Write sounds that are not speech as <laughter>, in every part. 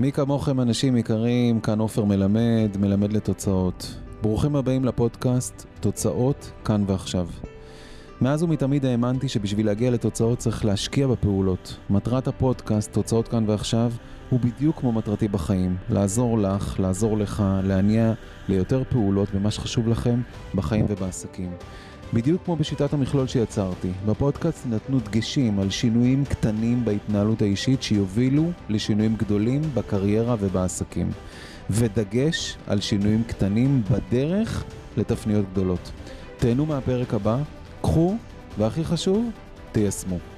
מי כמוכם אנשים יקרים, כאן עופר מלמד, מלמד לתוצאות. ברוכים הבאים לפודקאסט תוצאות כאן ועכשיו. מאז ומתמיד האמנתי שבשביל להגיע לתוצאות צריך להשקיע בפעולות. מטרת הפודקאסט, תוצאות כאן ועכשיו, הוא בדיוק כמו מטרתי בחיים. לעזור לך, לעזור לך, להניע ליותר פעולות במה שחשוב לכם בחיים ובעסקים. בדיוק כמו בשיטת המכלול שיצרתי, בפודקאסט נתנו דגשים על שינויים קטנים בהתנהלות האישית שיובילו לשינויים גדולים בקריירה ובעסקים. ודגש על שינויים קטנים בדרך לתפניות גדולות. תהנו מהפרק הבא, קחו, והכי חשוב, תיישמו.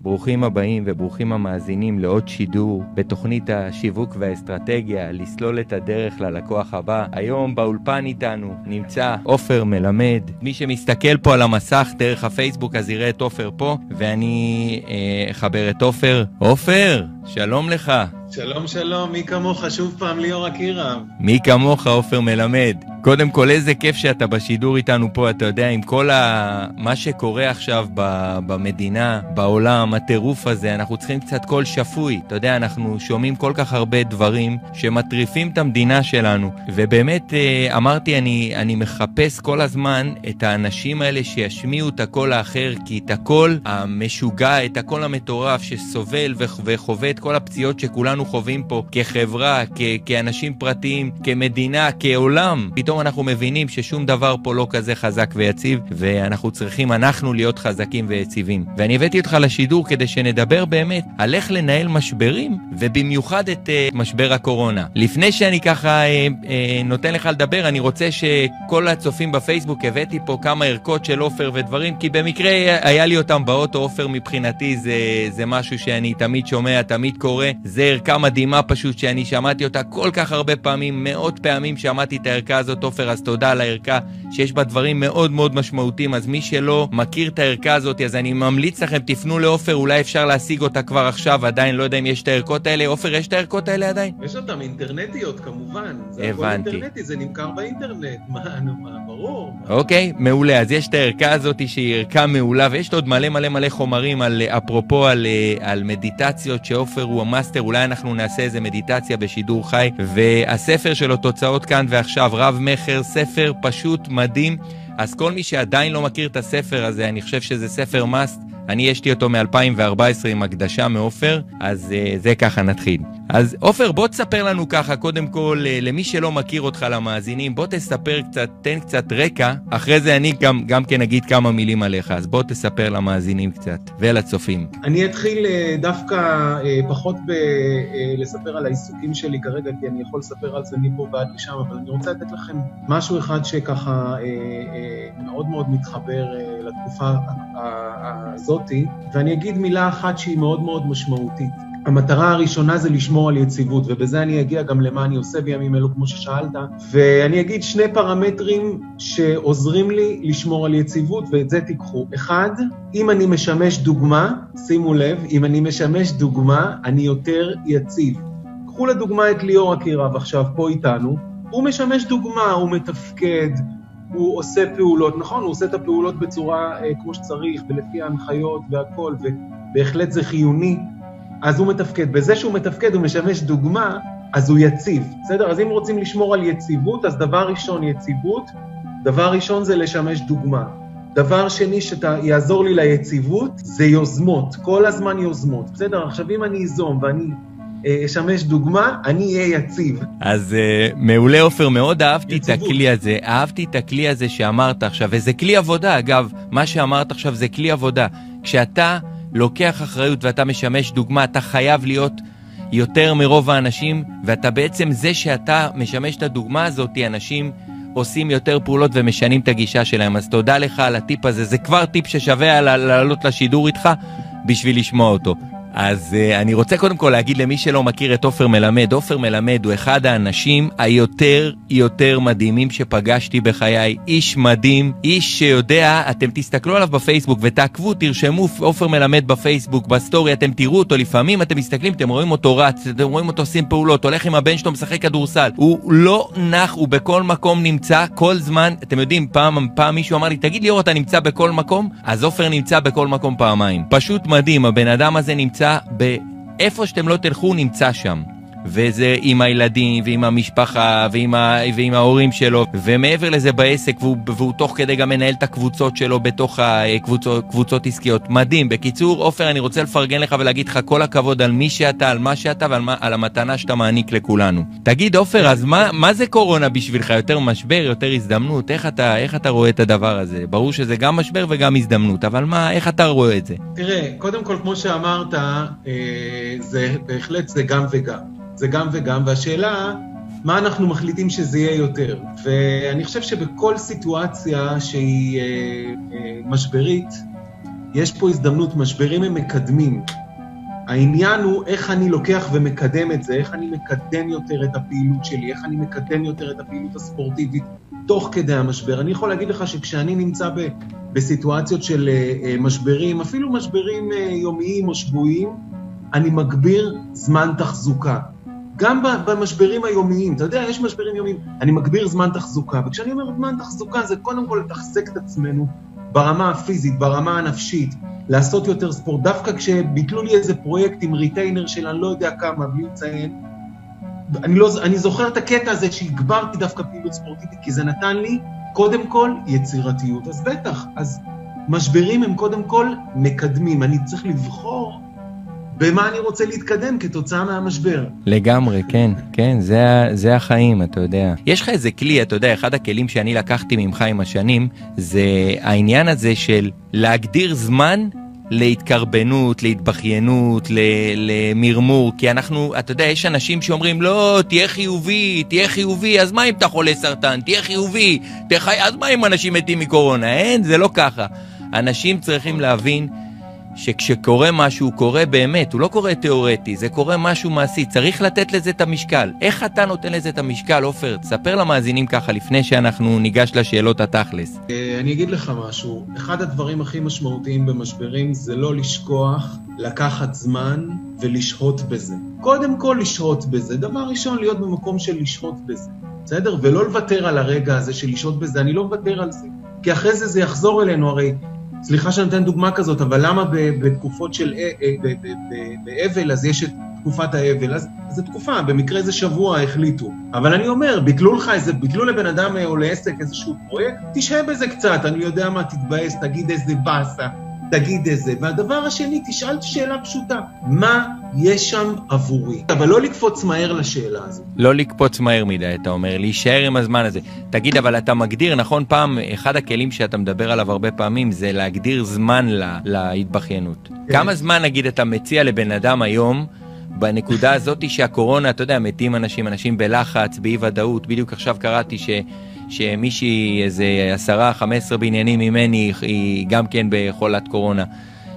ברוכים הבאים וברוכים המאזינים לעוד שידור בתוכנית השיווק והאסטרטגיה, לסלול את הדרך ללקוח הבא. היום באולפן איתנו נמצא עופר מלמד. מי שמסתכל פה על המסך דרך הפייסבוק אז יראה את עופר פה, ואני אה, אחבר את עופר. עופר, שלום לך. שלום שלום, מי כמוך שוב פעם ליאור אקירב. מי כמוך עופר מלמד. קודם כל, איזה כיף שאתה בשידור איתנו פה, אתה יודע, עם כל ה... מה שקורה עכשיו ב... במדינה, בעולם, הטירוף הזה, אנחנו צריכים קצת קול שפוי. אתה יודע, אנחנו שומעים כל כך הרבה דברים שמטריפים את המדינה שלנו. ובאמת, אה, אמרתי, אני, אני מחפש כל הזמן את האנשים האלה שישמיעו את הקול האחר, כי את הקול המשוגע, את הקול המטורף שסובל. וחווה את כל הפציעות שכולנו חווים פה, כחברה, כ... כאנשים פרטיים, כמדינה, כעולם. פתאום אנחנו מבינים ששום דבר פה לא כזה חזק ויציב, ואנחנו צריכים אנחנו להיות חזקים ויציבים. ואני הבאתי אותך לשידור כדי שנדבר באמת על איך לנהל משברים, ובמיוחד את uh, משבר הקורונה. לפני שאני ככה uh, uh, נותן לך לדבר, אני רוצה שכל הצופים בפייסבוק, הבאתי פה כמה ערכות של עופר ודברים, כי במקרה היה לי אותם באוטו, עופר מבחינתי זה, זה משהו שאני תמיד שומע, תמיד קורא. זה ערכה מדהימה פשוט, שאני שמעתי אותה כל כך הרבה פעמים, מאות פעמים שמעתי את הערכה הזאת. הזאת, עופר, אז תודה על הערכה, שיש בה דברים מאוד מאוד משמעותיים. אז מי שלא מכיר את הערכה הזאת, אז אני ממליץ לכם, תפנו לעופר, אולי אפשר להשיג אותה כבר עכשיו, עדיין לא יודע אם יש את הערכות האלה. עופר, יש את הערכות האלה עדיין? יש אותן אינטרנטיות, כמובן. זה הבנתי. אינטרנטי, זה נמכר באינטרנט. מה, נו, מה, ברור. אוקיי, מעולה. אז יש את הערכה הזאת שהיא ערכה מעולה, ויש עוד מלא מלא מלא חומרים על, אפרופו על, על מדיטציות, שעופר הוא המאסטר, אולי אנחנו נעשה איזה מדיטציה בשידור חי, והספר שלו, תוצאות כאן ועכשיו, רב מכר, ספר פשוט מדהים. אז כל מי שעדיין לא מכיר את הספר הזה, אני חושב שזה ספר must. אני יש לי אותו מ-2014 עם הקדשה מעופר, אז אה, זה ככה נתחיל. אז עופר, בוא תספר לנו ככה, קודם כל, אה, למי שלא מכיר אותך, למאזינים, בוא תספר קצת, תן קצת רקע, אחרי זה אני גם, גם כן אגיד כמה מילים עליך, אז בוא תספר למאזינים קצת, ולצופים. אני אתחיל uh, דווקא uh, פחות ב, uh, לספר על העיסוקים שלי כרגע, כי אני יכול לספר על זה מפה ועד לשם, אבל אני רוצה לתת לכם משהו אחד שככה מאוד מאוד מתחבר לתקופה הזאת. הזאתי, ואני אגיד מילה אחת שהיא מאוד מאוד משמעותית. המטרה הראשונה זה לשמור על יציבות, ובזה אני אגיע גם למה אני עושה בימים אלו, כמו ששאלת. ואני אגיד שני פרמטרים שעוזרים לי לשמור על יציבות, ואת זה תיקחו. אחד, אם אני משמש דוגמה, שימו לב, אם אני משמש דוגמה, אני יותר יציב. קחו לדוגמה את ליאור אקירב עכשיו פה איתנו, הוא משמש דוגמה, הוא מתפקד, הוא עושה פעולות, נכון, הוא עושה את הפעולות בצורה אה, כמו שצריך ולפי ההנחיות והכל, ובהחלט זה חיוני, אז הוא מתפקד. בזה שהוא מתפקד, הוא משמש דוגמה, אז הוא יציב, בסדר? אז אם רוצים לשמור על יציבות, אז דבר ראשון, יציבות, דבר ראשון זה לשמש דוגמה. דבר שני שיעזור לי ליציבות, זה יוזמות, כל הזמן יוזמות, בסדר? עכשיו, אם אני איזום ואני אה, אשמש דוגמה, אני אהיה יציב. אז uh, מעולה עופר, מאוד אהבתי יציבות. את הכלי הזה, אהבתי את הכלי הזה שאמרת עכשיו, וזה כלי עבודה, אגב, מה שאמרת עכשיו זה כלי עבודה. כשאתה לוקח אחריות ואתה משמש דוגמה, אתה חייב להיות יותר מרוב האנשים, ואתה בעצם זה שאתה משמש את הדוגמה הזאת, אנשים עושים יותר פעולות ומשנים את הגישה שלהם. אז תודה לך על הטיפ הזה, זה כבר טיפ ששווה לעלות לשידור איתך בשביל לשמוע אותו. אז אה, אני רוצה קודם כל להגיד למי שלא מכיר את עופר מלמד, עופר מלמד הוא אחד האנשים היותר יותר מדהימים שפגשתי בחיי. איש מדהים, איש שיודע, אתם תסתכלו עליו בפייסבוק ותעקבו, תרשמו עופר מלמד בפייסבוק, בסטורי, אתם תראו אותו, לפעמים אתם מסתכלים, אתם רואים אותו רץ, אתם רואים אותו עושים פעולות, הולך עם הבן שלו, משחק כדורסל. הוא לא נח, הוא בכל מקום נמצא, כל זמן, אתם יודעים, פעם, פעם מישהו אמר לי, תגיד ליאור, אתה נמצא בכל מקום? אז עופר נמצא בכל מקום פעמיים. פשוט מדהים, הבן אדם הזה נמצא נמצא ב... איפה שאתם לא תלכו, נמצא שם. וזה עם הילדים, ועם המשפחה, ועם, ה, ועם ההורים שלו, ומעבר לזה בעסק, והוא, והוא תוך כדי גם מנהל את הקבוצות שלו בתוך הקבוצות עסקיות. מדהים. בקיצור, עופר, אני רוצה לפרגן לך ולהגיד לך כל הכבוד על מי שאתה, על מה שאתה ועל מה, על המתנה שאתה מעניק לכולנו. תגיד, עופר, אז מה, מה זה קורונה בשבילך? יותר משבר, יותר הזדמנות? איך אתה, איך אתה רואה את הדבר הזה? ברור שזה גם משבר וגם הזדמנות, אבל מה, איך אתה רואה את זה? תראה, קודם כל, כמו שאמרת, אה, זה בהחלט זה גם וגם. זה גם וגם, והשאלה, מה אנחנו מחליטים שזה יהיה יותר? ואני חושב שבכל סיטואציה שהיא אה, אה, משברית, יש פה הזדמנות, משברים הם מקדמים. העניין הוא איך אני לוקח ומקדם את זה, איך אני מקדם יותר את הפעילות שלי, איך אני מקדם יותר את הפעילות הספורטיבית תוך כדי המשבר. אני יכול להגיד לך שכשאני נמצא ב, בסיטואציות של אה, משברים, אפילו משברים יומיים או שבועיים, אני מגביר זמן תחזוקה. גם במשברים היומיים, אתה יודע, יש משברים יומיים, אני מגביר זמן תחזוקה, וכשאני אומר זמן תחזוקה זה קודם כל לתחזק את עצמנו ברמה הפיזית, ברמה הנפשית, לעשות יותר ספורט. דווקא כשביטלו לי איזה פרויקט עם retainer של אני לא יודע כמה, בלי לציין, אני, לא, אני זוכר את הקטע הזה שהגברתי דווקא פעילות ספורטיבית, כי זה נתן לי קודם כל יצירתיות. אז בטח, אז משברים הם קודם כל מקדמים, אני צריך לבחור במה אני רוצה להתקדם כתוצאה מהמשבר. לגמרי, כן, כן, זה, זה החיים, אתה יודע. יש לך איזה כלי, אתה יודע, אחד הכלים שאני לקחתי ממך עם השנים, זה העניין הזה של להגדיר זמן להתקרבנות, להתבכיינות, למרמור, כי אנחנו, אתה יודע, יש אנשים שאומרים, לא, תהיה חיובי, תהיה חיובי, אז מה אם אתה חולה סרטן? תהיה חיובי, תחי... אז מה אם אנשים מתים מקורונה? אין, זה לא ככה. אנשים צריכים להבין שכשקורה משהו, קורה באמת, הוא לא קורה תיאורטי, זה קורה משהו מעשי, צריך לתת לזה את המשקל. איך אתה נותן לזה את המשקל, עופר? תספר למאזינים ככה לפני שאנחנו ניגש לשאלות התכלס. אה, אני אגיד לך משהו, אחד הדברים הכי משמעותיים במשברים זה לא לשכוח, לקחת זמן ולשהות בזה. קודם כל לשהות בזה, דבר ראשון להיות במקום של לשהות בזה, בסדר? ולא לוותר על הרגע הזה של לשהות בזה, אני לא מוותר על זה. כי אחרי זה זה יחזור אלינו, הרי סליחה שאני נותן דוגמה כזאת, אבל למה בתקופות של באבל, אז יש את תקופת האבל? אז זו תקופה, במקרה זה שבוע החליטו. אבל אני אומר, ביטלו לך איזה, ביטלו לבן אדם או לעסק איזשהו פרויקט, תשהה בזה קצת, אני יודע מה, תתבאס, תגיד איזה באסה. תגיד איזה. והדבר השני, תשאל שאלה פשוטה, מה יש שם עבורי? אבל לא לקפוץ מהר לשאלה הזאת. לא לקפוץ מהר מדי, אתה אומר, להישאר עם הזמן הזה. תגיד, אבל אתה מגדיר, נכון, פעם, אחד הכלים שאתה מדבר עליו הרבה פעמים זה להגדיר זמן לה, להתבכיינות. כן. כמה זמן, נגיד, אתה מציע לבן אדם היום, בנקודה הזאת שהקורונה, אתה יודע, מתים אנשים, אנשים בלחץ, באי ודאות, בדיוק עכשיו קראתי ש... שמישהי, איזה עשרה, חמש עשרה בניינים ממני, היא גם כן בחולת קורונה.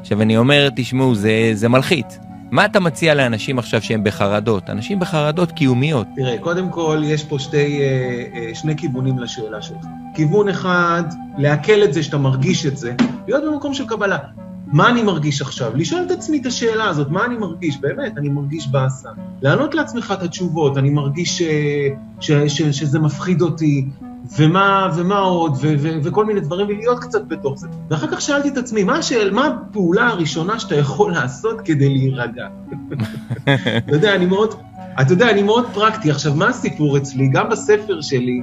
עכשיו, אני אומר, תשמעו, זה, זה מלחיץ. מה אתה מציע לאנשים עכשיו שהם בחרדות? אנשים בחרדות קיומיות. תראה, קודם כל, יש פה שתי, אה, אה, שני כיוונים לשאלה שלך. כיוון אחד, לעכל את זה שאתה מרגיש את זה, להיות במקום של קבלה. מה אני מרגיש עכשיו? לשאול את עצמי את השאלה הזאת, מה אני מרגיש? באמת, אני מרגיש באסה. לענות לעצמך את התשובות, אני מרגיש ש, ש, ש, שזה מפחיד אותי, ומה, ומה עוד, ו, ו, וכל מיני דברים, ולהיות קצת בתוך זה. ואחר כך שאלתי את עצמי, מה, השאל, מה הפעולה הראשונה שאתה יכול לעשות כדי להירגע? <laughs> אתה יודע, אני מאוד, אתה יודע, אני מאוד פרקטי. עכשיו, מה הסיפור אצלי? גם בספר שלי,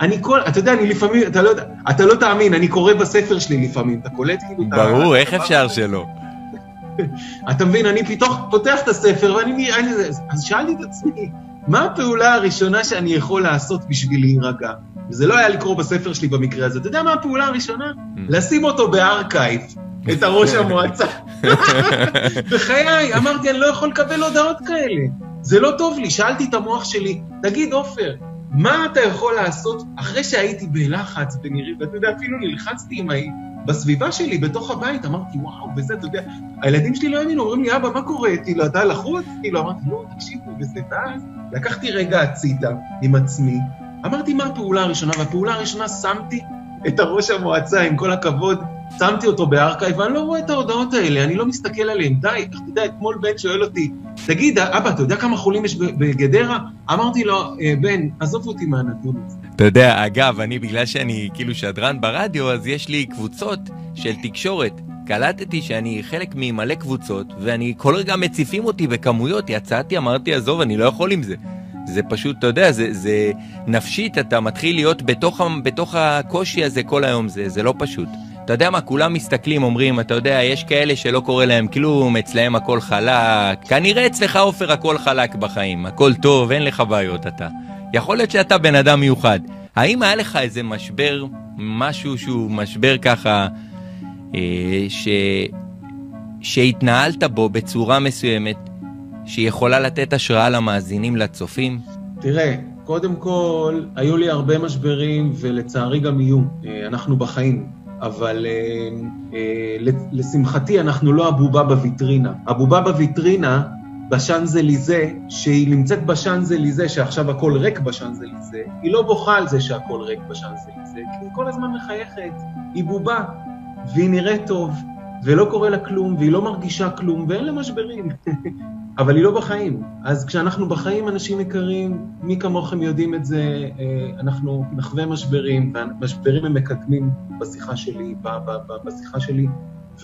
אני כל, אתה יודע, אני לפעמים, אתה לא יודע, אתה לא תאמין, אני קורא בספר שלי לפעמים, אתה קולט כאילו... ברור, איך אפשר שלא? <laughs> אתה מבין, אני פתאום פותח את הספר, ואני... אז שאלתי את עצמי, מה הפעולה הראשונה שאני יכול לעשות בשביל להירגע? וזה לא היה לקרוא בספר שלי במקרה הזה. אתה יודע מה הפעולה הראשונה? אמ. לשים אותו ב archive, את הראש המועצה. <laughs> בחיי, אמרתי, אני לא יכול לקבל הודעות כאלה. זה לא טוב לי. שאלתי את המוח שלי, תגיד, עופר, מה אתה יכול לעשות אחרי שהייתי בלחץ בנירים, ואתה יודע, אפילו נלחצתי עם ההיא. בסביבה שלי, בתוך הבית, אמרתי, וואו, וזה, אתה יודע, הילדים שלי לא האמינו, אומרים לי, אבא, מה קורה? כאילו, אתה לחוץ? כאילו, אמרתי, לא, תקשיבו, וזה, ואז לקחתי רגע הצידה עם עצמי, אמרתי, מה הפעולה הראשונה? והפעולה הראשונה, שמתי את הראש המועצה, עם כל הכבוד שמתי אותו בארכייב, ואני לא רואה את ההודעות האלה, אני לא מסתכל עליהן. די, אתה יודע, אתמול בן שואל אותי, תגיד, אבא, אתה יודע כמה חולים יש בגדרה? אמרתי לו, אה, בן, עזוב אותי מהנתון הזה. אתה יודע, אגב, אני, בגלל שאני כאילו שדרן ברדיו, אז יש לי קבוצות של תקשורת. קלטתי שאני חלק ממלא קבוצות, ואני כל רגע מציפים אותי בכמויות, יצאתי, אמרתי, עזוב, אני לא יכול עם זה. זה פשוט, אתה יודע, זה, זה נפשית, אתה מתחיל להיות בתוך, בתוך הקושי הזה כל היום, זה, זה לא פשוט. אתה יודע מה, כולם מסתכלים, אומרים, אתה יודע, יש כאלה שלא קורה להם כלום, אצלהם הכל חלק. כנראה אצלך, עופר, הכל חלק בחיים, הכל טוב, אין לך בעיות אתה. יכול להיות שאתה בן אדם מיוחד. האם היה לך איזה משבר, משהו שהוא משבר ככה, אה, ש... שהתנהלת בו בצורה מסוימת, שיכולה לתת השראה למאזינים, לצופים? תראה, קודם כל, היו לי הרבה משברים, ולצערי גם יהיו. אה, אנחנו בחיים. אבל אה, אה, לשמחתי אנחנו לא הבובה בוויטרינה. הבובה בוויטרינה, בשאנזליזה, שהיא נמצאת בשאנזליזה, שעכשיו הכל ריק בשאנזליזה, היא לא בוכה על זה שהכל ריק בשאנזליזה, כי היא כל הזמן מחייכת, היא בובה, והיא נראית טוב, ולא קורה לה כלום, והיא לא מרגישה כלום, ואין לה משברים. <laughs> אבל היא לא בחיים. אז כשאנחנו בחיים, אנשים יקרים, מי כמוכם יודעים את זה, אה, אנחנו נחווה משברים, והמשברים הם מקדמים בשיחה שלי, בשיחה שלי,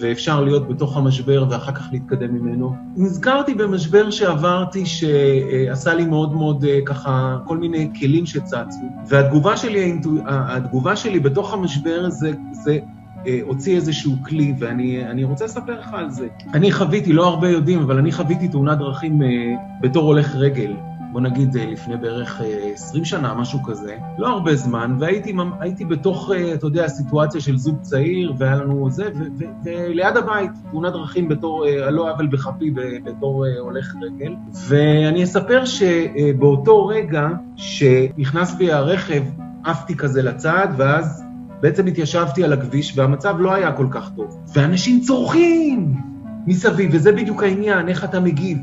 ואפשר להיות בתוך המשבר ואחר כך להתקדם ממנו. נזכרתי במשבר שעברתי, שעשה לי מאוד מאוד אה, ככה, כל מיני כלים שצצו, והתגובה שלי, התגובה שלי בתוך המשבר הזה, זה הוציא איזשהו כלי, ואני רוצה לספר לך על זה. אני חוויתי, לא הרבה יודעים, אבל אני חוויתי תאונת דרכים אה, בתור הולך רגל. בוא נגיד אה, לפני בערך 20 שנה, משהו כזה, לא הרבה זמן, והייתי בתוך, אתה יודע, סיטואציה של זוג צעיר, והיה לנו זה, וליד הבית, תאונת דרכים בתור, על לא עוול בכפי, בתור הולך רגל. ואני אספר שבאותו רגע שנכנס בי הרכב, עפתי כזה לצד, ואז בעצם התיישבתי על הכביש והמצב לא היה כל כך טוב. ואנשים צורכים מסביב, וזה בדיוק העניין, איך אתה מגיב.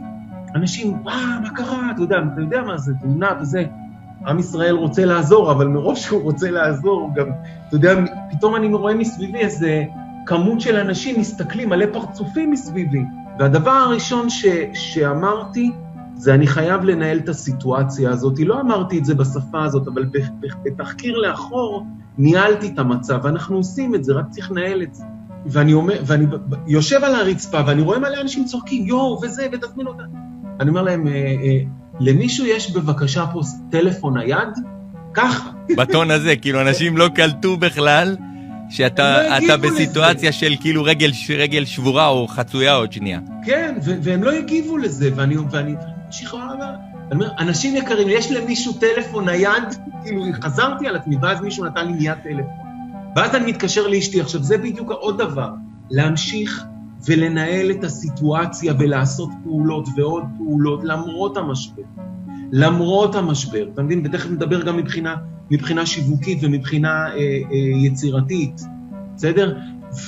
אנשים, וואו, מה קרה? אתה יודע, אתה יודע מה זה, תאונה וזה. עם ישראל רוצה לעזור, אבל מרוב שהוא רוצה לעזור, גם, אתה יודע, פתאום אני רואה מסביבי איזה כמות של אנשים מסתכלים, מלא פרצופים מסביבי. והדבר הראשון ש, שאמרתי, זה אני חייב לנהל את הסיטואציה הזאת. לא אמרתי את זה בשפה הזאת, אבל בתחקיר לאחור ניהלתי את המצב, ואנחנו עושים את זה, רק צריך לנהל את זה. ואני אומר, ואני יושב על הרצפה, ואני רואה מלא אנשים צוחקים, יואו, וזה, ותזמין אותה. אני אומר להם, אה, אה, למישהו יש בבקשה פה טלפון נייד? ככה. בטון הזה, כאילו, אנשים לא קלטו בכלל שאתה לא בסיטואציה לזה. של כאילו רגל, רגל שבורה או חצויה עוד שנייה. כן, והם לא הגיבו לזה, ואני, ואני, שחררה, אני אומר, אנשים יקרים, יש למישהו טלפון נייד? כאילו, חזרתי על עצמי, ואז מישהו נתן לי מיד טלפון. ואז אני מתקשר לאשתי. עכשיו, זה בדיוק עוד דבר, להמשיך ולנהל את הסיטואציה ולעשות פעולות ועוד פעולות למרות המשבר. למרות המשבר, אתה מבין? ותכף נדבר גם מבחינה, מבחינה שיווקית ומבחינה אה, אה, יצירתית, בסדר?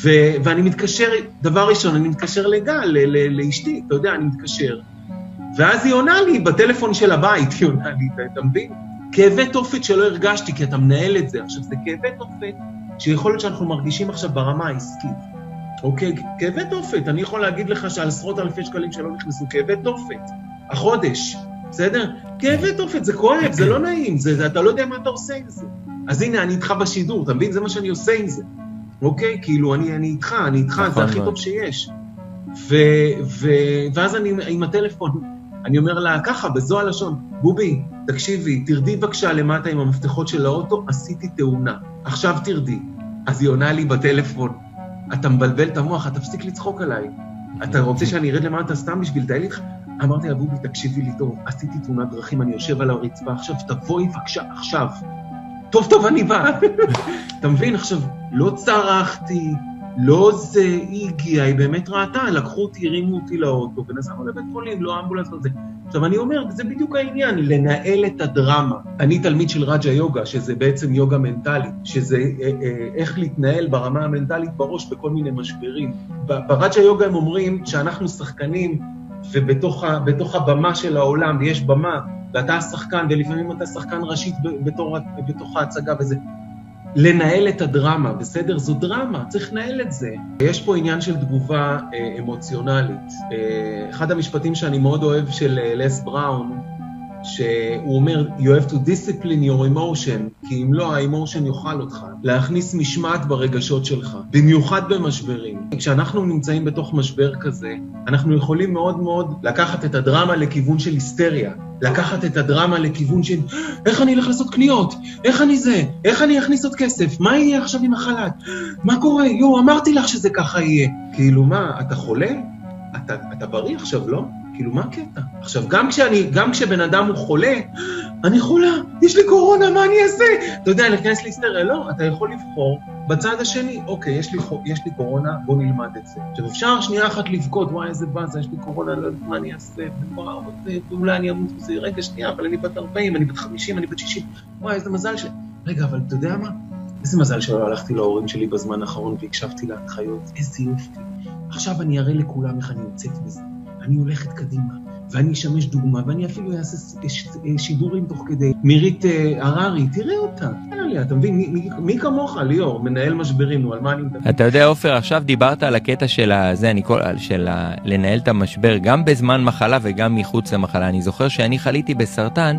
ו, ואני מתקשר, דבר ראשון, אני מתקשר לגל, לאשתי, אתה יודע, אני מתקשר. ואז היא עונה לי בטלפון של הבית, היא עונה לי, אתה מבין? כאבי תופת שלא הרגשתי, כי אתה מנהל את זה. עכשיו, זה כאבי תופת שיכול להיות שאנחנו מרגישים עכשיו ברמה העסקית. אוקיי? כאבי תופת. אני יכול להגיד לך שעל עשרות אלפי שקלים שלא נכנסו, כאבי תופת. החודש, בסדר? כאבי תופת, זה כואב, זה לא נעים, זה, זה, אתה לא יודע מה אתה עושה עם זה. אז הנה, אני איתך בשידור, אתה מבין? זה מה שאני עושה עם זה. אוקיי? כאילו, אני, אני איתך, אני איתך, זה הכי טוב שיש. ו, ו, ואז אני עם הטלפון, אני אומר לה ככה, בזו הלשון, בובי, תקשיבי, תרדי בבקשה למטה עם המפתחות של האוטו, עשיתי תאונה. עכשיו תרדי. אז היא עונה לי בטלפון, אתה מבלבל את המוח, אתה תפסיק לצחוק עליי. אתה רוצה שאני ארד למטה סתם בשביל לטייל איתך? אמרתי לה, בובי, תקשיבי לי טוב, עשיתי תאונת דרכים, אני יושב על הרצפה עכשיו, תבואי בבקשה עכשיו. טוב, טוב, אני בא. <laughs> אתה מבין? עכשיו, לא צרחתי, לא זה, היא הגיעה, היא באמת ראתה, לקחו אותי, הרימו אותי לאוטו, ונסענו לבית חולים, לא אמבולנס וזה. עכשיו, אני אומר, זה בדיוק העניין, לנהל את הדרמה. אני תלמיד של רג'ה יוגה, שזה בעצם יוגה מנטלית, שזה אה, אה, איך להתנהל ברמה המנטלית בראש בכל מיני משברים. ברג'ה יוגה הם אומרים שאנחנו שחקנים, ובתוך הבמה של העולם, יש במה, ואתה השחקן, ולפעמים אתה שחקן ראשית בתור, בתוך ההצגה וזה. לנהל את הדרמה, בסדר? זו דרמה, צריך לנהל את זה. יש פה עניין של תגובה אה, אמוציונלית. אה, אחד המשפטים שאני מאוד אוהב של אה, לס בראון, שהוא אומר, you have to discipline your emotion, כי אם לא, האמושן יאכל אותך. להכניס משמעת ברגשות שלך, במיוחד במשברים. כשאנחנו נמצאים בתוך משבר כזה, אנחנו יכולים מאוד מאוד לקחת את הדרמה לכיוון של היסטריה. לקחת את הדרמה לכיוון של איך אני אלך לעשות קניות, איך אני זה, איך אני אכניס עוד כסף, מה יהיה עכשיו עם החל"ת, מה קורה, יואו, אמרתי לך שזה ככה יהיה. כאילו מה, אתה חולה? אתה, אתה בריא עכשיו, לא? כאילו, מה הקטע? עכשיו, גם כשאני, גם כשבן אדם הוא חולה, אני חולה, יש לי קורונה, מה אני אעשה? אתה יודע, להיכנס להיסטריה, לא, אתה יכול לבחור בצד השני, אוקיי, יש לי, יש לי קורונה, בוא נלמד את זה. עכשיו, אפשר שנייה אחת לבכות, וואי, איזה באזה, יש לי קורונה, לא יודעת מה אני אעשה, וואו, ואולי אני אמות בזה, רגע, שנייה, אבל אני בת 40, אני בת 50, אני בת 60, וואי, איזה מזל ש... רגע, אבל אתה יודע מה? איזה מזל שלא הלכתי להורים שלי בזמן האחרון והקשבתי להנחיות, איזה יופי. עכשיו אני אראה לכולם איך אני יוצאת מזה. אני הולכת קדימה, ואני אשמש דוגמה, ואני אפילו אעשה שידורים תוך כדי. מירית אה, הררי, תראה אותה, עליה, אתה מבין? מי, כמוך, ליאור, מנהל משברים, נו, על מה אני מדבר? אתה יודע, עופר, עכשיו דיברת על הקטע של הזה, אני כל, של לנהל את המשבר, גם בזמן מחלה וגם מחוץ למחלה. אני זוכר שאני חליתי בסרטן,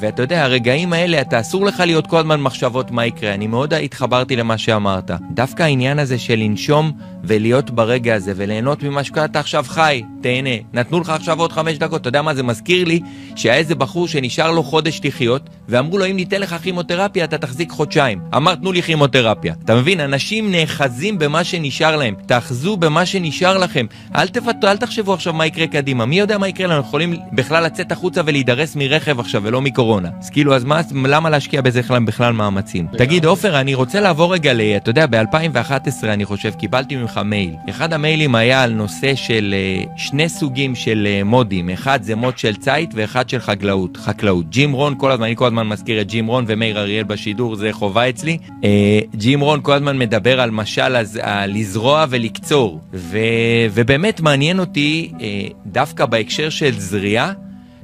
ואתה יודע, הרגעים האלה, אתה אסור לך להיות כל הזמן מחשבות מה יקרה. אני מאוד התחברתי למה שאמרת. דווקא העניין הזה של לנשום ולהיות ברגע הזה וליהנות ממה שקרה, אתה עכשיו חי, תהנה. נתנו לך עכשיו עוד חמש דקות, אתה יודע מה זה מזכיר לי? שהיה איזה בחור שנשאר לו חודש לחיות, ואמרו לו, אם ניתן לך כימותרפיה, אתה תחזיק חודשיים. אמר, תנו לי כימותרפיה. אתה מבין? אנשים נאחזים במה שנשאר להם. תאחזו במה שנשאר לכם. אל, תפת... אל תחשבו עכשיו מה יקרה קדימה. מי יודע מה יקרה לנו? יכולים בכלל לצאת החוצה ולהידרס מרכב עכשיו ולא מקורונה. אז כאילו, אז מה, למה להשקיע בזה בכלל מאמצים? תגיד, עופר, אני רוצה לעבור רגע ל... אתה יודע, ב-2011, אני חושב, קיבלתי ממך מייל. אחד המיילים היה על נושא של אה, שני סוגים של אה, מודים. אחד זה מוד של ציד ואחד של חקלאות. חקלאות. ג'ים רון, כל הזמן, אני כל הזמן מזכיר את ג'ים רון ומאיר אריאל בשידור, זה חובה אצלי. אה, ג'ים רון כל הזמן מדבר על משל אז, על לזרוע ולקצור. ו, ובאמת מעניין אותי, דווקא בהקשר של זריעה,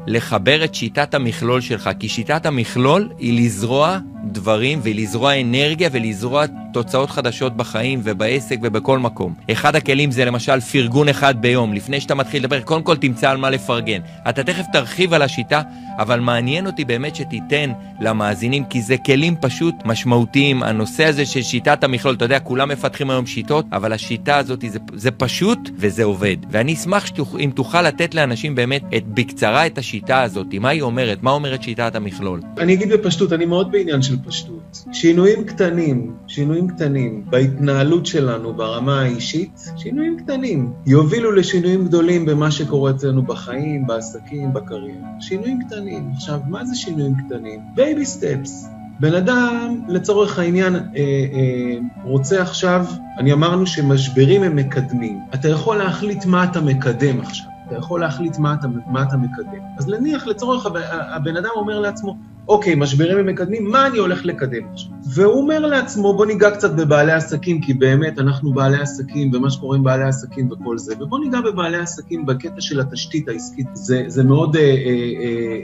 לחבר את שיטת המכלול שלך, כי שיטת המכלול היא לזרוע דברים ולזרוע אנרגיה ולזרוע תוצאות חדשות בחיים ובעסק ובכל מקום. אחד הכלים זה למשל פרגון אחד ביום. לפני שאתה מתחיל לדבר, קודם כל תמצא על מה לפרגן. אתה תכף תרחיב על השיטה, אבל מעניין אותי באמת שתיתן למאזינים, כי זה כלים פשוט משמעותיים. הנושא הזה של שיטת המכלול, אתה יודע, כולם מפתחים היום שיטות, אבל השיטה הזאת זה, זה פשוט וזה עובד. ואני אשמח שתוכ, אם תוכל לתת לאנשים באמת את, בקצרה את השיטה הזאת. מה היא אומרת? מה אומרת שיטת המכלול? אני אגיד בפשטות, אני מאוד בעניין של פשטות. שינויים קטנים, שינויים קטנים בהתנהלות שלנו ברמה האישית, שינויים קטנים, יובילו לשינויים גדולים במה שקורה אצלנו בחיים, בעסקים, בקריירה. שינויים קטנים. עכשיו, מה זה שינויים קטנים? baby steps. בן אדם, לצורך העניין, אה, אה, רוצה עכשיו, אני אמרנו שמשברים הם מקדמים. אתה יכול להחליט מה אתה מקדם עכשיו. אתה יכול להחליט מה אתה, מה אתה מקדם. אז נניח לצורך, הבן אדם אומר לעצמו, אוקיי, משברים הם מקדמים, מה אני הולך לקדם עכשיו? והוא אומר לעצמו, בוא ניגע קצת בבעלי עסקים, כי באמת אנחנו בעלי עסקים, ומה שקורה עם בעלי עסקים וכל זה, ובוא ניגע בבעלי עסקים בקטע של התשתית העסקית. זה, זה מאוד, אה, אה,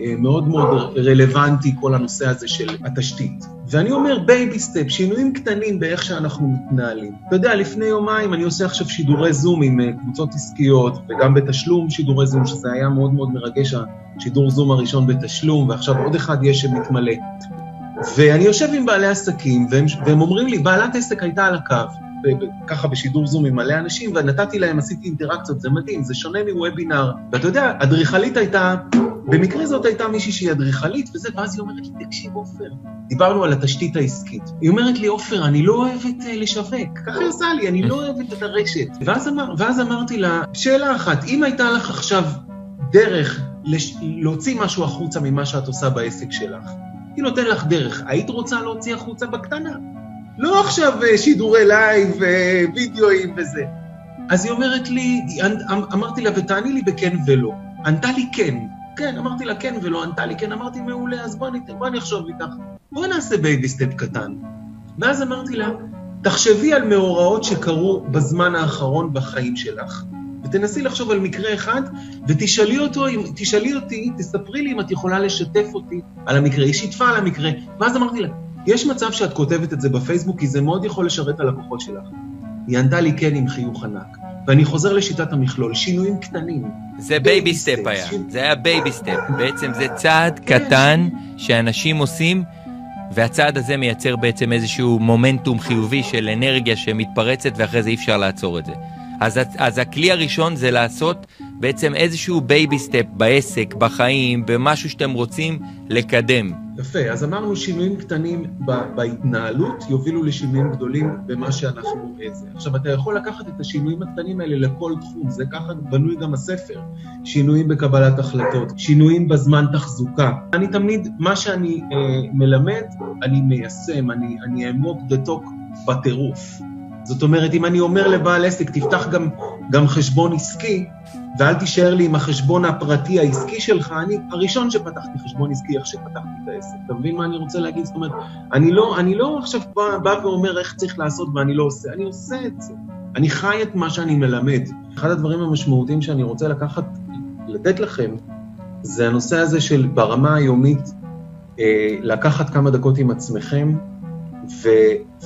אה, מאוד מאוד רלוונטי, כל הנושא הזה של התשתית. ואני אומר baby step, שינויים קטנים באיך שאנחנו מתנהלים. אתה יודע, לפני יומיים אני עושה עכשיו שידורי זום עם קבוצות עסקיות, וגם בתשלום שידורי זום, שזה היה מאוד מאוד מרגש, השידור זום הראשון בתשלום, ועכשיו עוד אחד יש שמתמלא. ואני יושב עם בעלי עסקים, והם, והם אומרים לי, בעלת עסק הייתה על הקו, ככה בשידור זום עם מלא אנשים, ונתתי להם, עשיתי אינטראקציות, זה מדהים, זה שונה מוובינר. ואתה יודע, אדריכלית הייתה, במקרה זאת הייתה מישהי שהיא אדריכלית, וזה, ואז היא אומרת לי, תקשיב, עופר, דיברנו על התשתית העסקית. היא אומרת לי, עופר, אני לא אוהבת אה, לשווק, ככה היא עושה לי, אני לא אוהבת את הרשת. ואז, אמר, ואז אמרתי לה, שאלה אחת, אם הייתה לך עכשיו דרך לש... להוציא משהו החוצה ממה שאת עושה בעסק שלך, הייתי נותן לך דרך. היית רוצה להוציא החוצה בקטנה? לא עכשיו אה, שידורי לייב ווידאוים אה, וזה. אז היא אומרת לי, אמ, אמרתי לה, ותעני לי בכן ולא. ענתה לי כן. כן, אמרתי לה כן ולא, ענתה לי כן, אמרתי מעולה, אז בואי בוא אני אחשוב איתך. בואי נעשה baby step קטן. ואז אמרתי לה, תחשבי על מאורעות שקרו בזמן האחרון בחיים שלך, ותנסי לחשוב על מקרה אחד, ותשאלי אותו, תשאלי אותי, תספרי לי אם את יכולה לשתף אותי על המקרה. היא שיתפה על המקרה, ואז אמרתי לה, יש מצב שאת כותבת את זה בפייסבוק, כי זה מאוד יכול לשרת את הלקוחות שלך. היא ענתה לי כן עם חיוך ענק. ואני חוזר לשיטת המכלול, שינויים קטנים. זה baby step היה, זה היה baby step. בעצם זה צעד כן. קטן שאנשים עושים, והצעד הזה מייצר בעצם איזשהו מומנטום חיובי של אנרגיה שמתפרצת, ואחרי זה אי אפשר לעצור את זה. אז, אז הכלי הראשון זה לעשות בעצם איזשהו baby step בעסק, בחיים, במשהו שאתם רוצים לקדם. יפה, אז אמרנו שינויים קטנים בהתנהלות יובילו לשינויים גדולים במה שאנחנו... איזה. עכשיו, אתה יכול לקחת את השינויים הקטנים האלה לכל תחום, זה ככה בנוי גם הספר. שינויים בקבלת החלטות, שינויים בזמן תחזוקה. אני תמיד, מה שאני אה, מלמד, אני מיישם, אני, אני אעמוק דתוק בטירוף. זאת אומרת, אם אני אומר לבעל עסק, תפתח גם, גם חשבון עסקי, ואל תישאר לי עם החשבון הפרטי העסקי שלך, אני הראשון שפתחתי חשבון עסקי איך שפתחתי את העסק. אתה מבין מה אני רוצה להגיד? זאת אומרת, אני לא, אני לא עכשיו בא, בא ואומר איך צריך לעשות ואני לא עושה, אני עושה את זה. אני חי את מה שאני מלמד. אחד הדברים המשמעותיים שאני רוצה לקחת, לתת לכם, זה הנושא הזה של ברמה היומית, אה, לקחת כמה דקות עם עצמכם, ו,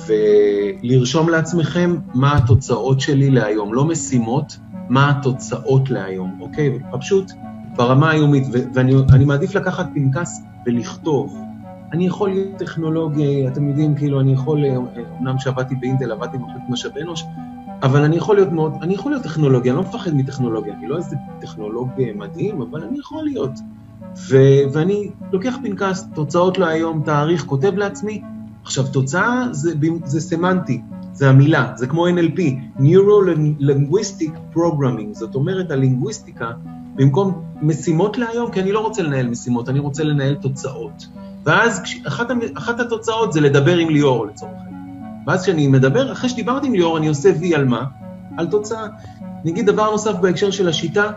ולרשום לעצמכם מה התוצאות שלי להיום, לא משימות, מה התוצאות להיום, אוקיי? פשוט ברמה היומית, ואני מעדיף לקחת פנקס ולכתוב. אני יכול להיות טכנולוגי, אתם יודעים, כאילו, אני יכול, אמנם שעבדתי באינטל, עבדתי במחלקת משאבי אנוש, אבל אני יכול להיות מאוד, אני יכול להיות טכנולוגיה, אני לא מפחד מטכנולוגיה, אני לא איזה טכנולוג מדהים, אבל אני יכול להיות. ו, ואני לוקח פנקס, תוצאות להיום, תאריך, כותב לעצמי, עכשיו, תוצאה זה, זה סמנטי, זה המילה, זה כמו NLP, Neuro-Linguistic Programming, זאת אומרת, הלינגוויסטיקה, במקום משימות להיום, כי אני לא רוצה לנהל משימות, אני רוצה לנהל תוצאות. ואז אחת, אחת התוצאות זה לדבר עם ליאור לצורך העניין. ואז כשאני מדבר, אחרי שדיברתי עם ליאור, אני עושה וי על מה? על תוצאה. אני אגיד דבר נוסף בהקשר של השיטה,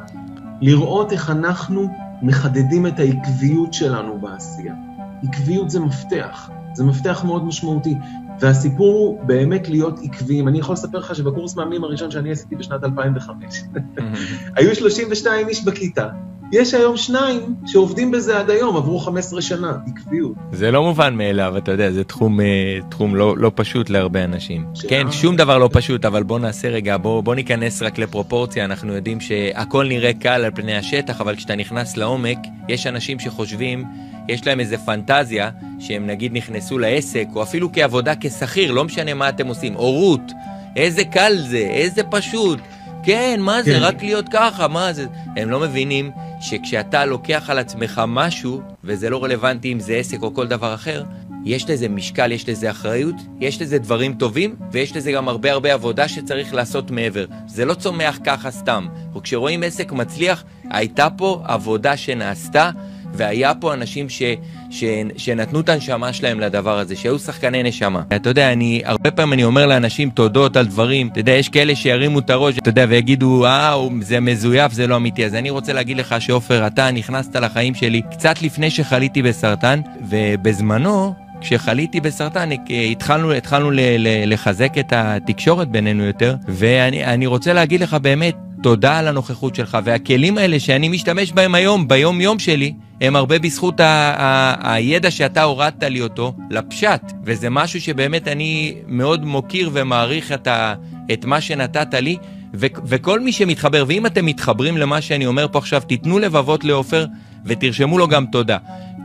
לראות איך אנחנו מחדדים את העקביות שלנו בעשייה. עקביות זה מפתח. זה מפתח מאוד משמעותי. והסיפור הוא באמת להיות עקביים. אני יכול לספר לך שבקורס מאמנים הראשון שאני עשיתי בשנת 2005, <laughs> היו 32 איש בכיתה. יש היום שניים שעובדים בזה עד היום, עברו 15 שנה, עקביות. זה לא מובן מאליו, אתה יודע, זה תחום, אה, תחום לא, לא פשוט להרבה אנשים. כן, שום דבר לא פשוט, אבל בוא נעשה רגע, בוא, בוא ניכנס רק לפרופורציה, אנחנו יודעים שהכל נראה קל על פני השטח, אבל כשאתה נכנס לעומק, יש אנשים שחושבים יש להם איזה פנטזיה שהם נגיד נכנסו לעסק, או אפילו כעבודה כשכיר, לא משנה מה אתם עושים, הורות, איזה קל זה, איזה פשוט. כן, מה זה, כן. רק להיות ככה, מה זה? הם לא מבינים שכשאתה לוקח על עצמך משהו, וזה לא רלוונטי אם זה עסק או כל דבר אחר, יש לזה משקל, יש לזה אחריות, יש לזה דברים טובים, ויש לזה גם הרבה הרבה עבודה שצריך לעשות מעבר. זה לא צומח ככה סתם. וכשרואים עסק מצליח, הייתה פה עבודה שנעשתה, והיה פה אנשים ש, ש, שנתנו את הנשמה שלהם לדבר הזה, שהיו שחקני נשמה. אתה יודע, אני, הרבה פעמים אני אומר לאנשים תודות על דברים, אתה יודע, יש כאלה שירימו את הראש, אתה יודע, ויגידו, אה, זה מזויף, זה לא אמיתי. אז אני רוצה להגיד לך שעופר, אתה נכנסת לחיים שלי קצת לפני שחליתי בסרטן, ובזמנו... כשחליתי בסרטן התחלנו, התחלנו ל, ל, לחזק את התקשורת בינינו יותר, ואני רוצה להגיד לך באמת, תודה על הנוכחות שלך, והכלים האלה שאני משתמש בהם היום, ביום יום שלי, הם הרבה בזכות ה- ה- הידע שאתה הורדת לי אותו לפשט, וזה משהו שבאמת אני מאוד מוקיר ומעריך את, ה- את מה שנתת לי, ו- וכל מי שמתחבר, ואם אתם מתחברים למה שאני אומר פה עכשיו, תיתנו לבבות לעופר ותרשמו לו גם תודה.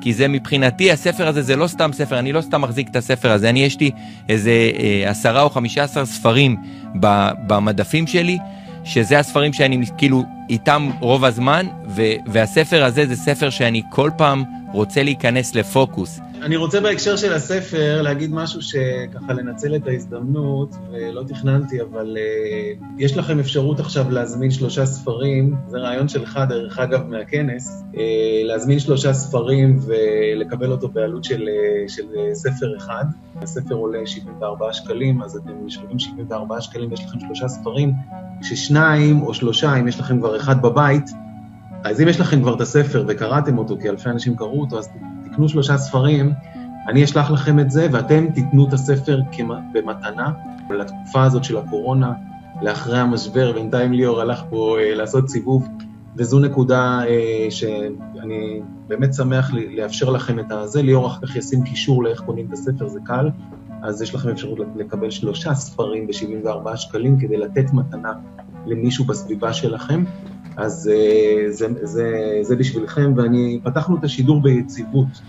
כי זה מבחינתי, הספר הזה זה לא סתם ספר, אני לא סתם מחזיק את הספר הזה, אני יש לי איזה אה, עשרה או חמישה עשר ספרים במדפים שלי, שזה הספרים שאני כאילו איתם רוב הזמן, ו- והספר הזה זה ספר שאני כל פעם רוצה להיכנס לפוקוס. אני רוצה בהקשר של הספר להגיד משהו שככה לנצל את ההזדמנות, ולא תכננתי, אבל uh, יש לכם אפשרות עכשיו להזמין שלושה ספרים, זה רעיון שלך, דרך אגב, מהכנס, uh, להזמין שלושה ספרים ולקבל אותו בעלות של, uh, של uh, ספר אחד. הספר עולה 74 שקלים, אז אתם משלמים 74 שקלים ויש לכם שלושה ספרים, כששניים או שלושה, אם יש לכם כבר אחד בבית, אז אם יש לכם כבר את הספר וקראתם אותו, כי אלפי אנשים קראו אותו, אז תקנו שלושה ספרים, אני אשלח לכם את זה, ואתם תיתנו את הספר במתנה לתקופה הזאת של הקורונה, לאחרי המשבר. בינתיים ליאור הלך פה אה, לעשות סיבוב. וזו נקודה אה, שאני באמת שמח לאפשר לכם את הזה. ליאור אחר כך ישים קישור לאיך קונים את הספר, זה קל. אז יש לכם אפשרות לקבל שלושה ספרים ב-74 שקלים כדי לתת מתנה למישהו בסביבה שלכם. אז אה, זה, זה, זה בשבילכם, ואני, פתחנו את השידור ביציבות.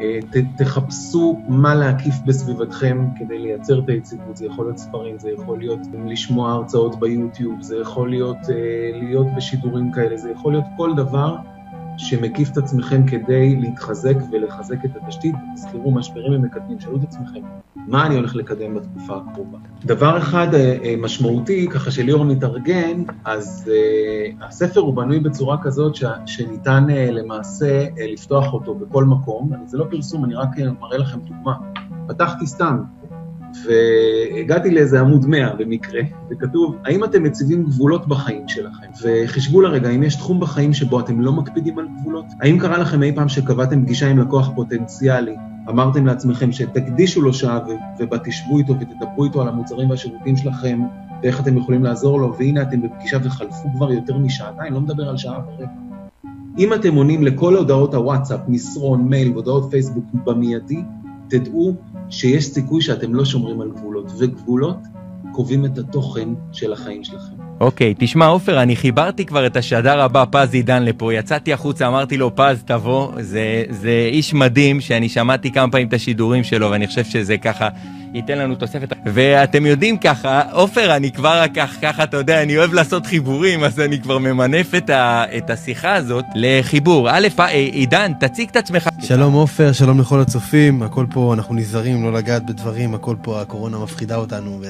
אה, ת, תחפשו מה להקיף בסביבתכם כדי לייצר את היציבות, זה יכול להיות ספרים, זה יכול להיות לשמוע הרצאות ביוטיוב, זה יכול להיות אה, להיות בשידורים כאלה, זה יכול להיות כל דבר שמקיף את עצמכם כדי להתחזק ולחזק את התשתית. תזכרו, משברים הם מקדמים, שאלו את עצמכם, מה אני הולך לקדם בתקופה הקרובה? דבר אחד אה, אה, משמעותי, ככה שליאור מתארגן, אז uh, הספר הוא בנוי בצורה כזאת ש, שניתן למעשה לפתוח אותו בכל מקום. זה לא פרסום, אני רק מראה לכם דוגמה. פתחתי סתם, והגעתי לאיזה עמוד 100 במקרה, וכתוב, האם אתם מציבים גבולות בחיים שלכם? וחישבו לרגע, אם יש תחום בחיים שבו אתם לא מקפידים על גבולות? האם קרה לכם אי פעם שקבעתם פגישה עם לקוח פוטנציאלי, אמרתם לעצמכם שתקדישו לו שעה ובה תשבו איתו ותדברו איתו על המוצרים והשירותים שלכם ואיך אתם יכולים לעזור לו, והנה אתם בפגישה וחלפו כבר יותר משעתיים, לא מדבר על שעה ורבע. אם אתם עונים לכל הודעות הוואטסאפ, מסרון, מייל והודעות פייסבוק במיידי, תדעו שיש סיכוי שאתם לא שומרים על גבולות, וגבולות קובעים את התוכן של החיים שלכם. אוקיי, okay, תשמע עופר, אני חיברתי כבר את השדר הבא, פז עידן לפה, יצאתי החוצה, אמרתי לו, פז תבוא, זה, זה איש מדהים שאני שמעתי כמה פעמים את השידורים שלו, ואני חושב שזה ככה ייתן לנו תוספת. ואתם יודעים ככה, עופר, אני כבר כך, ככה, אתה יודע, אני אוהב לעשות חיבורים, אז אני כבר ממנף את, ה, את השיחה הזאת לחיבור. א', אה, עידן, תציג את עצמך. שלום עופר, שלום לכל הצופים, הכל פה, אנחנו נזהרים לא לגעת בדברים, הכל פה, הקורונה מפחידה אותנו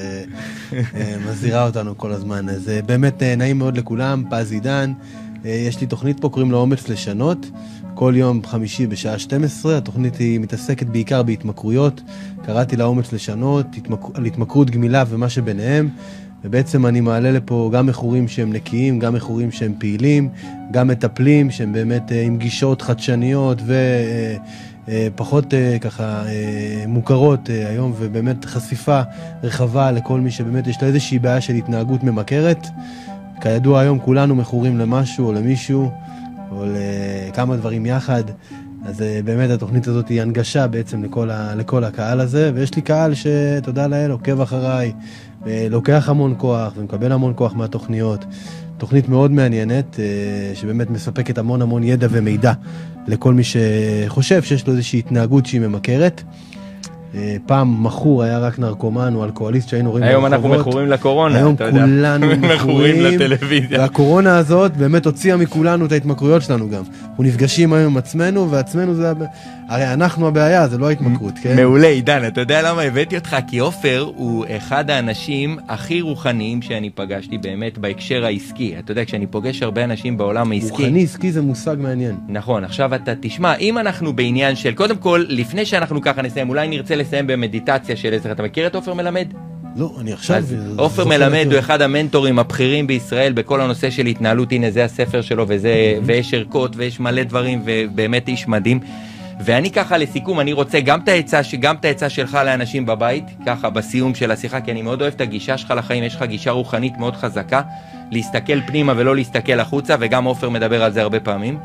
ומזהירה <laughs> אותנו כל הזמן. אז אה, באמת אה, נעים מאוד לכולם, פז עידן. יש לי תוכנית פה, קוראים לה אומץ לשנות. כל יום חמישי בשעה 12, התוכנית היא מתעסקת בעיקר בהתמכרויות. קראתי לה אומץ לשנות, התמק... על התמכרות גמילה ומה שביניהם. ובעצם אני מעלה לפה גם מכורים שהם נקיים, גם מכורים שהם פעילים, גם מטפלים שהם באמת אה, עם גישות חדשניות ופחות אה, אה, ככה מוכרות היום, ובאמת חשיפה רחבה לכל מי שבאמת יש לו איזושהי בעיה של התנהגות ממכרת. כידוע היום כולנו מכורים למשהו או למישהו. או לכמה דברים יחד. אז אה, באמת התוכנית הזאת היא הנגשה בעצם לכל, ה, לכל הקהל הזה, ויש לי קהל שתודה לאל עוקב אחריי, לוקח המון כוח ומקבל המון כוח מהתוכניות. תוכנית מאוד מעניינת, אה, שבאמת מספקת המון המון ידע ומידע לכל מי שחושב שיש לו איזושהי התנהגות שהיא ממכרת. אה, פעם מכור היה רק נרקומן או אלכוהוליסט שהיינו רואים ברחובות. היום אנחנו מכורים לקורונה, היום כולנו <laughs> מכורים לטלוויזיה. והקורונה הזאת באמת הוציאה מכולנו את ההתמכרויות שלנו גם. אנחנו נפגשים היום עם עצמנו, ועצמנו זה... הרי אנחנו הבעיה, זה לא ההתמכרות, כן? מעולה, עידן, אתה יודע למה הבאתי אותך? כי עופר הוא אחד האנשים הכי רוחניים שאני פגשתי באמת בהקשר העסקי. אתה יודע, כשאני פוגש הרבה אנשים בעולם העסקי... רוחני עסקי זה מושג מעניין. נכון, עכשיו אתה תשמע, אם אנחנו בעניין של, קודם כל, לפני שאנחנו ככה נסיים, אולי נרצה לסיים במדיטציה של עזר. אתה מכיר את עופר מלמד? לא, אני עכשיו... עופר מלמד הוא אחד המנטורים הבכירים בישראל בכל הנושא של התנהלות, הנה זה הספר שלו וזה, ויש ערכות ויש מלא דברים ובאמת איש מדהים. ואני ככה לסיכום, אני רוצה גם את העצה, גם את העצה שלך לאנשים בבית, ככה בסיום של השיחה, כי אני מאוד אוהב את הגישה שלך לחיים, יש לך גישה רוחנית מאוד חזקה, להסתכל פנימה ולא להסתכל החוצה, וגם עופר מדבר על זה הרבה פעמים.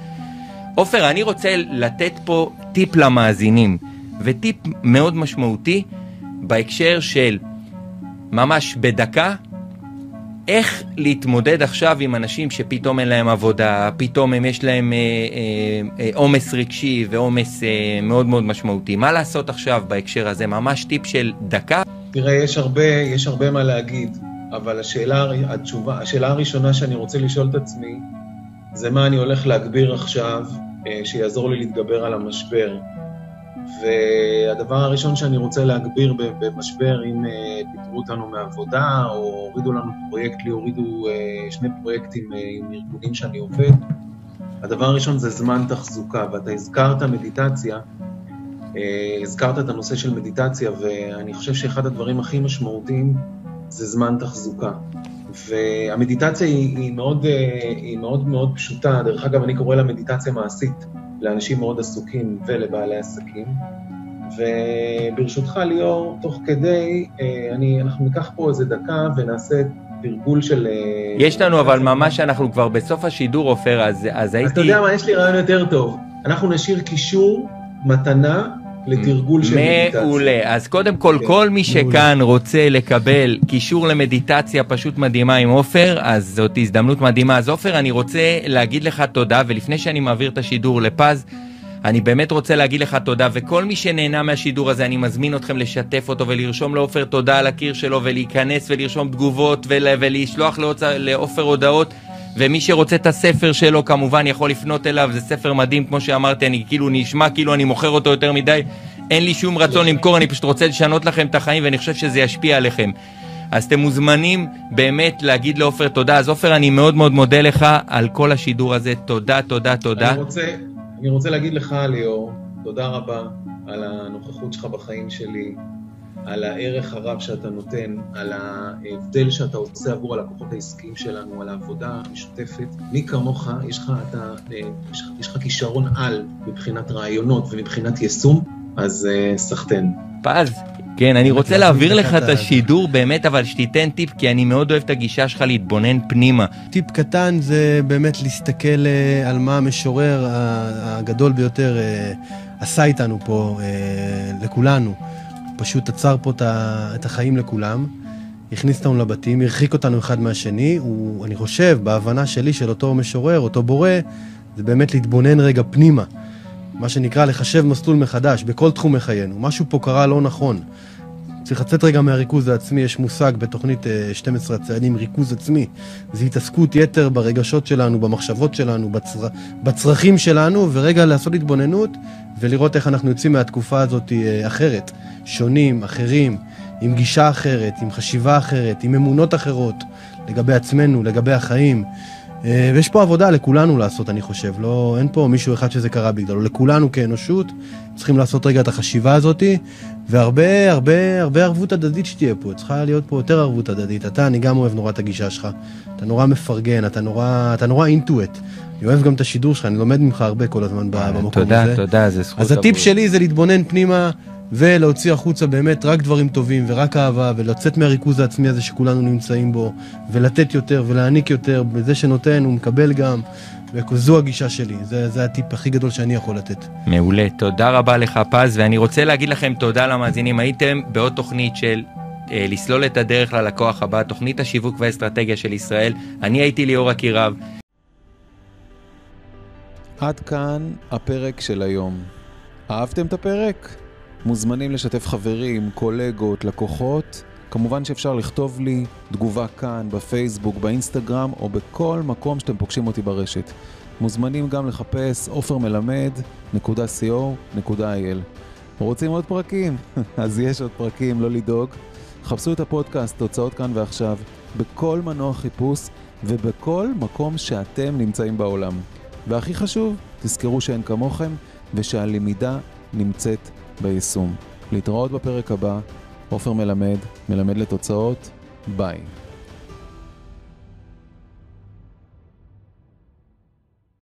עופר, אני רוצה לתת פה טיפ למאזינים, וטיפ מאוד משמעותי בהקשר של ממש בדקה, איך להתמודד עכשיו עם אנשים שפתאום אין להם עבודה, פתאום הם יש להם עומס אה, אה, אה, רגשי ועומס אה, מאוד מאוד משמעותי. מה לעשות עכשיו בהקשר הזה? ממש טיפ של דקה. תראה, יש הרבה, יש הרבה מה להגיד, אבל השאלה, התשובה, השאלה הראשונה שאני רוצה לשאול את עצמי, זה מה אני הולך להגביר עכשיו, אה, שיעזור לי להתגבר על המשבר. והדבר הראשון שאני רוצה להגביר במשבר, אם אה, פיטרו אותנו מעבודה או הורידו לנו פרויקט, לי הורידו אה, שני פרויקטים אה, עם ארגונים שאני עובד, הדבר הראשון זה זמן תחזוקה, ואתה הזכרת מדיטציה, הזכרת את הנושא של מדיטציה, ואני חושב שאחד הדברים הכי משמעותיים זה זמן תחזוקה. והמדיטציה היא, היא, מאוד, היא מאוד מאוד פשוטה, דרך אגב, אני קורא לה מדיטציה מעשית. לאנשים מאוד עסוקים ולבעלי עסקים. וברשותך, ליאור, תוך כדי, אה, אני, אנחנו ניקח פה איזה דקה ונעשה תרגול של... אה, יש לנו, אבל ממש אנחנו כבר בסוף השידור, עופר, אז, אז הייתי... אתה יודע מה, יש לי רעיון יותר טוב. אנחנו נשאיר קישור, מתנה, לתרגול של מדיטציה. מעולה. אז קודם כל, כן. כל מי שכאן רוצה לקבל קישור למדיטציה פשוט מדהימה עם עופר, אז זאת הזדמנות מדהימה. אז עופר, אני רוצה להגיד לך תודה, ולפני שאני מעביר את השידור לפז, אני באמת רוצה להגיד לך תודה, וכל מי שנהנה מהשידור הזה, אני מזמין אתכם לשתף אותו ולרשום לעופר תודה על הקיר שלו, ולהיכנס ולרשום תגובות ול, ולשלוח לעופר הודעות. ומי שרוצה את הספר שלו כמובן יכול לפנות אליו, זה ספר מדהים, כמו שאמרתי, אני כאילו נשמע כאילו אני מוכר אותו יותר מדי, אין לי שום רצון למכור, אני פשוט רוצה לשנות לכם את החיים ואני חושב שזה ישפיע עליכם. אז אתם מוזמנים באמת להגיד לעופר תודה. אז עופר, אני מאוד מאוד מודה לך על כל השידור הזה. תודה, תודה, תודה. אני רוצה, אני רוצה להגיד לך, ליאור, תודה רבה על הנוכחות שלך בחיים שלי, על הערך הרב שאתה נותן, על ההבדל שאתה עושה עבור הלקוחות העסקיים שלנו, על העבודה המשותפת. מי כמוך, יש לך, אתה, יש, לך כישרון על מבחינת רעיונות ומבחינת יישום, אז uh, סחטיין. פז, כן, אני רוצה להעביר לך את השידור באמת, אבל שתיתן טיפ, כי אני מאוד אוהב את הגישה שלך להתבונן פנימה. טיפ קטן זה באמת להסתכל אה, על מה המשורר הגדול ביותר אה, עשה איתנו פה, לכולנו. פשוט עצר פה את החיים לכולם, הכניס אותנו לבתים, הרחיק אותנו אחד מהשני. הוא, אני חושב, בהבנה שלי של אותו משורר, אותו בורא, זה באמת להתבונן רגע פנימה. מה שנקרא לחשב מסלול מחדש בכל תחום מחיינו. משהו פה קרה לא נכון. צריך לצאת רגע מהריכוז העצמי, יש מושג בתוכנית 12 אה, הצעדים, ריכוז עצמי. זה התעסקות יתר ברגשות שלנו, במחשבות שלנו, בצר... בצרכים שלנו, ורגע לעשות התבוננות ולראות איך אנחנו יוצאים מהתקופה הזאת אה, אחרת. שונים, אחרים, עם גישה אחרת, עם חשיבה אחרת, עם אמונות אחרות לגבי עצמנו, לגבי החיים. אה, ויש פה עבודה לכולנו לעשות, אני חושב. לא, אין פה מישהו אחד שזה קרה בגללו. לכולנו כאנושות צריכים לעשות רגע את החשיבה הזאת, והרבה, הרבה, הרבה ערבות הדדית שתהיה פה. צריכה להיות פה יותר ערבות הדדית. אתה, אני גם אוהב נורא את הגישה שלך. אתה נורא מפרגן, אתה נורא, אתה נורא אינטואט. אני אוהב גם את השידור שלך, אני לומד ממך הרבה כל הזמן אה, במקום תודה, הזה. תודה, תודה, זה זכות אז הטיפ שלי זה להתבונן פנימה. ולהוציא החוצה באמת רק דברים טובים ורק אהבה, ולצאת מהריכוז העצמי הזה שכולנו נמצאים בו, ולתת יותר ולהעניק יותר, בזה שנותן הוא מקבל גם, וזו הגישה שלי, זה, זה הטיפ הכי גדול שאני יכול לתת. מעולה, תודה רבה לך פז, ואני רוצה להגיד לכם תודה למאזינים, הייתם בעוד תוכנית של אה, לסלול את הדרך ללקוח הבא, תוכנית השיווק והאסטרטגיה של ישראל, אני הייתי ליאור אקירב. עד כאן הפרק של היום. אהבתם את הפרק? מוזמנים לשתף חברים, קולגות, לקוחות. כמובן שאפשר לכתוב לי תגובה כאן, בפייסבוק, באינסטגרם, או בכל מקום שאתם פוגשים אותי ברשת. מוזמנים גם לחפש עופרמלמד.co.il. רוצים עוד פרקים? <laughs> אז יש עוד פרקים, לא לדאוג. חפשו את הפודקאסט, תוצאות כאן ועכשיו, בכל מנוע חיפוש ובכל מקום שאתם נמצאים בעולם. והכי חשוב, תזכרו שאין כמוכם ושהלמידה נמצאת ביישום. להתראות בפרק הבא, עופר מלמד, מלמד לתוצאות, ביי.